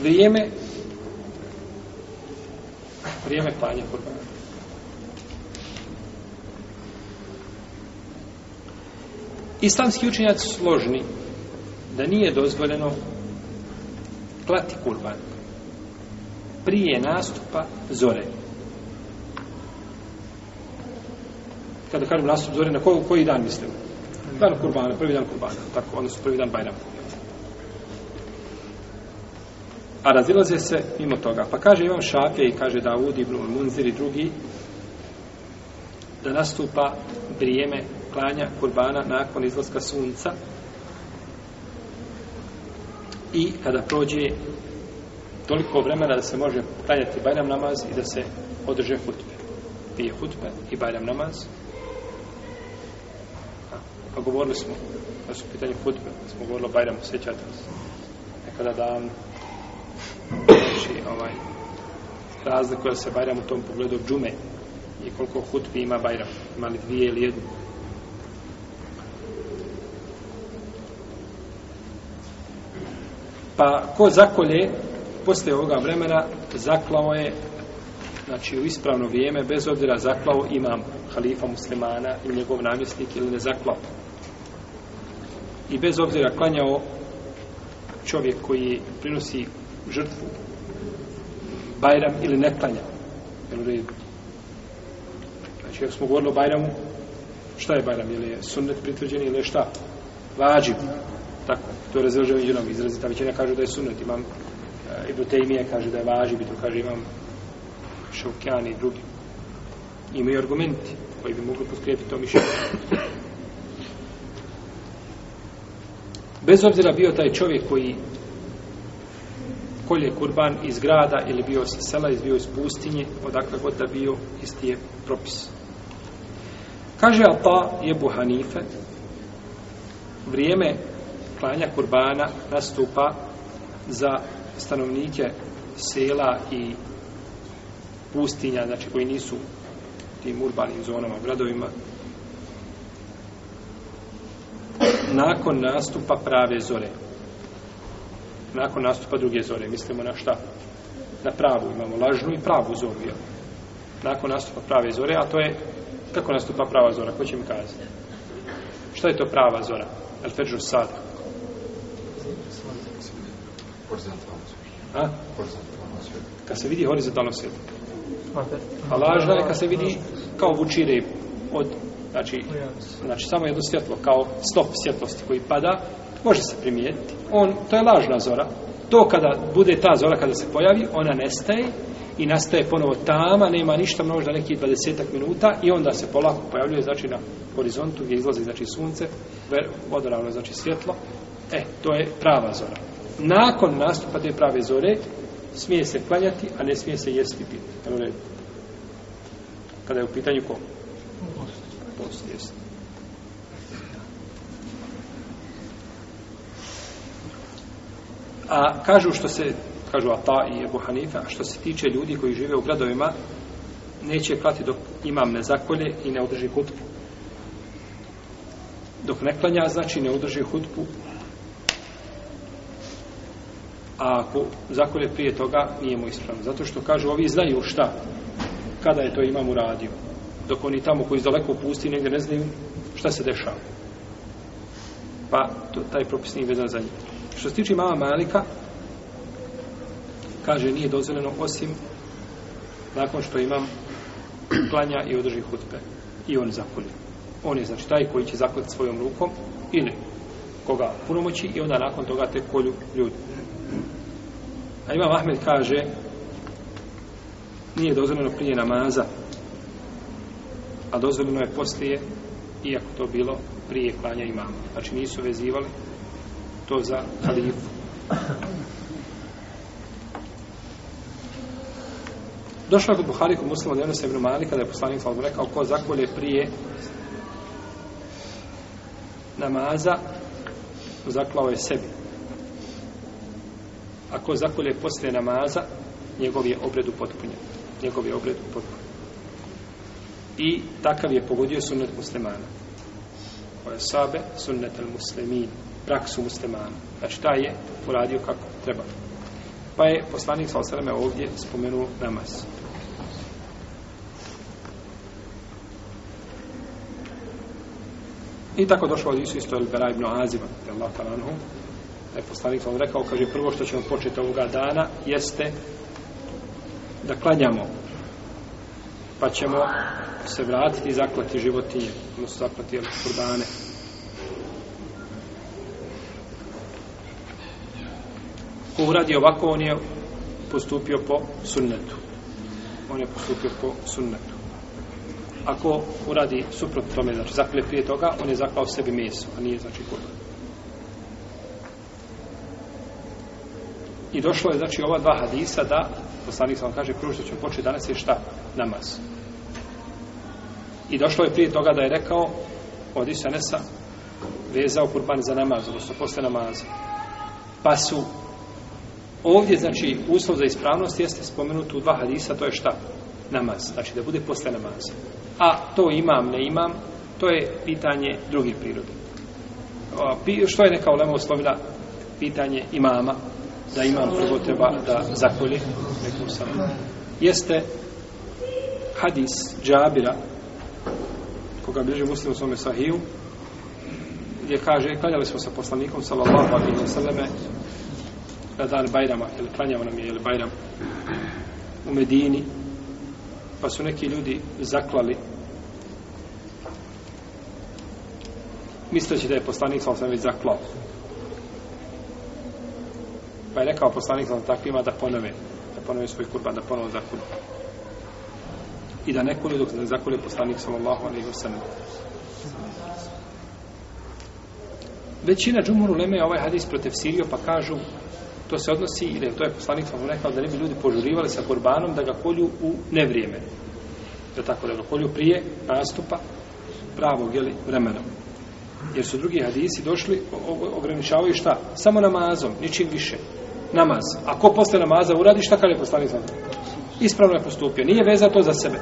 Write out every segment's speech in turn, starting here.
vrijeme vrijeme klanja kurbana. Islamski učenjac složni da nije dozvoljeno klati kurban prije nastupa zore. Kada kažem nastup zore, na koji, koji dan mislimo? Dan kurbana, prvi dan kurbana, tako, odnosno prvi dan bajrama a razilaze se mimo toga. Pa kaže Imam Šafje i kaže Davud ibn Munzir i drugi da nastupa vrijeme klanja kurbana nakon izlaska sunca i kada prođe toliko vremena da se može klanjati bajram namaz i da se održe hutbe. Dvije hutbe i bajram namaz. A, pa govorili smo, kad su pitanje hutbe, smo govorili o bajramu, sjećate se. Nekada davno, najveći ovaj, razlik koja se Bajram u tom pogledu džume i koliko hutbi ima Bajram. Ima li dvije ili jednu? Pa ko zakolje posle ovoga vremena zaklao je znači u ispravno vrijeme bez obzira zaklao imam halifa muslimana ili njegov namjestnik ili ne zaklao i bez obzira klanjao čovjek koji prinosi žrtvu Bajram ili ne klanja. Jel u redu? Znači, ako smo govorili o Bajramu, šta je Bajram? Ili je sunnet pritvrđen ili je šta? Vađiv. Tako, to je razređeno među nam izrazi. Ta većina kaže da je sunnet. Imam e, Ibn Taymiye kaže da je vađiv i to kaže imam Šaukjani i drugi. Imaju argumenti koji bi mogli poskrijepiti to mišljenje. Bez obzira bio taj čovjek koji kolje kurban iz grada ili bio sa sela, izbio iz pustinje, odakle god da bio, isti je propis. Kaže Ata jebu Hanife, vrijeme klanja kurbana nastupa za stanovnike sela i pustinja, znači koji nisu tim urbanim zonama, gradovima, nakon nastupa prave zore nakon nastupa druge zore. Mislimo na šta? Na pravu. Imamo lažnu i pravu zoru. Jel? Nakon nastupa prave zore, a to je kako nastupa prava zora? Ko će mi kazati? Šta je to prava zora? El Fedžu Sada. A? Kad se vidi horizontalno svjetlo. A lažna je kad se vidi kao vuči rebu od znači, znači samo jedno svjetlo kao stop svjetlosti koji pada može se primijetiti. On, to je lažna zora. To kada bude ta zora, kada se pojavi, ona nestaje i nastaje ponovo tama, nema ništa, možda nekih 20 minuta i onda se polako pojavljuje, znači na horizontu gdje izlazi, znači sunce, odoravno, znači svjetlo. E, to je prava zora. Nakon nastupa te prave zore, smije se klanjati, a ne smije se jesti biti. Kada je u pitanju ko? Post. Post, jesti. A kažu što se, kažu Ata i Ebu Hanife, a što se tiče ljudi koji žive u gradovima, neće klati dok imam ne zakolje i ne održi hutbu. Dok ne klanja, znači ne održi hutbu. A ako zakolje prije toga, nije mu ispravno. Zato što kažu, ovi znaju šta, kada je to imam uradio. Dok oni tamo koji iz daleko pusti, negdje ne znaju šta se dešava. Pa to, taj propis nije vezan za njih. Što se tiče mama Malika, kaže, nije dozvoljeno osim nakon što imam klanja i održi hutbe. I on zakonje. On je, znači, taj koji će zakljati svojom rukom ili koga punomoći i onda nakon toga te kolju ljudi. A imam Ahmed kaže, nije dozvoljeno prije namaza, a dozvoljeno je poslije, iako to bilo prije klanja imama. Znači, nisu vezivali to za kalifu. Došao je kod Buhari kod muslima od Enosa Ibn Mali, kada je poslanik Salom rekao ko zakolje prije namaza zaklao je sebi. A ko zakolje poslije namaza njegov je obred upotpunjen. Njegov je obred upotpunjen. I takav je pogodio sunnet muslimana. Ko je sabe sunnet al muslimina praksu muslimana. Znači, taj je uradio kako treba. Pa je poslanik sa osreme ovdje spomenuo namaz. I tako došlo od Isu isto je Beraj ibn Azima, je Allah talanhu, da je poslanik sam rekao, kaže, prvo što ćemo početi ovoga dana jeste da klanjamo, pa ćemo se vratiti i zaklati životinje, odnosno zaklati kurbane. Ono ko uradi ovako, on je postupio po sunnetu. On je postupio po sunnetu. Ako uradi suprot tome, znači zakle prije toga, on je zaklao sebi meso, a nije znači kurban. I došlo je, znači, ova dva hadisa da, poslanik sam vam kaže, kruži što ćemo početi danas je šta? Namaz. I došlo je prije toga da je rekao, od Isanesa, vezao kurban za namaz, odnosno posle namaza. Pa su Ovdje, znači, uslov za ispravnost jeste spomenuto u dva hadisa, to je šta? Namaz, znači da bude posle namaza. A to imam, ne imam, to je pitanje druge prirode. O, što je neka ulema uslovila pitanje imama, da imam prvo treba da zakolje, rekao sam, jeste hadis džabira, koga bliže muslimu svome sahiju, gdje kaže, kaljali smo sa poslanikom, sallallahu alaihi wa sallame, na dan Bajrama, jel, klanjao nam je, jel, Bajram u Medini, pa su neki ljudi zaklali misleći da je poslanik sam već zaklao. Pa je rekao poslanik sam takvima da ponove, da ponove svoj kurban, da ponove zakonu. I da nekoli dok ne zakoli poslanik sam Allaho, ne ga Većina džumuru leme je ovaj hadis protiv Sirio, pa kažu to se odnosi, ili to je poslanik sam rekao, da ne bi ljudi požurivali sa kurbanom da ga kolju u nevrijeme. Je tako da ga kolju prije nastupa pravog, jeli, vremena. Jer su drugi hadisi došli, ograničavaju šta? Samo namazom, ničim više. Namaz. A ko posle namaza uradi, šta kada je poslanik sam? Ispravno je postupio. Nije veza to za sebe.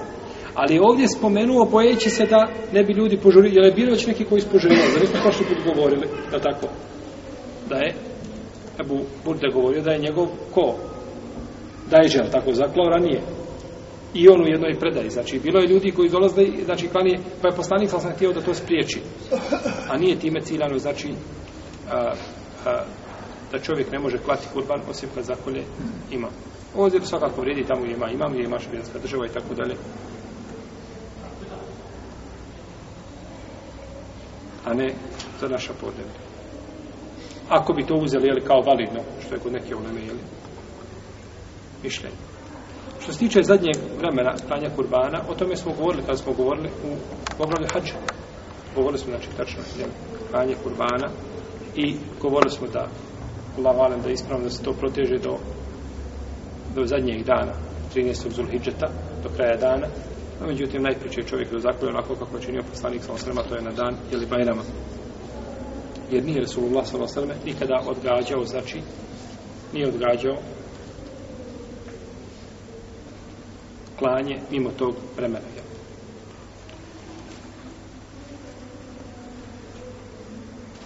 Ali je ovdje spomenuo, bojeći se da ne bi ljudi požurili, jer je bilo već neki koji su požurili, da nismo to što bi govorili, je tako? Da je Ebu Burde govorio da je njegov ko? Da je tako zaklao ranije. I on u jednoj predaji. Znači, bilo je ljudi koji dolazili, znači, klanije, pa je poslanik, ali sam htio da to spriječi. A nije time ciljano, znači, a, a, da čovjek ne može klati kurban, osim kad zakolje ima. Ovo je svakako vredi tamo gdje ima imam, gdje imaš vjenska država i tako dalje. A ne za naša podnevna ako bi to uzeli jeli, kao validno, što je kod neke uleme, jeli, mišljenje. Što se tiče zadnjeg vremena klanja kurbana, o tome smo govorili kada smo govorili u poglavlju hađa. Govorili smo, znači, tačno, jeli, klanje kurbana i govorili smo da, Allah valim da ispravno da se to proteže do, do zadnjeg dana, 13. Zulhidžeta, do kraja dana. A međutim, najpriče čovjek do zakljuje onako kako činio poslanik sa osrema, to je na dan, jeli, bajnama jer nije Resulullah s.a.v. nikada odgađao, znači nije odgađao klanje mimo tog vremena. Jel?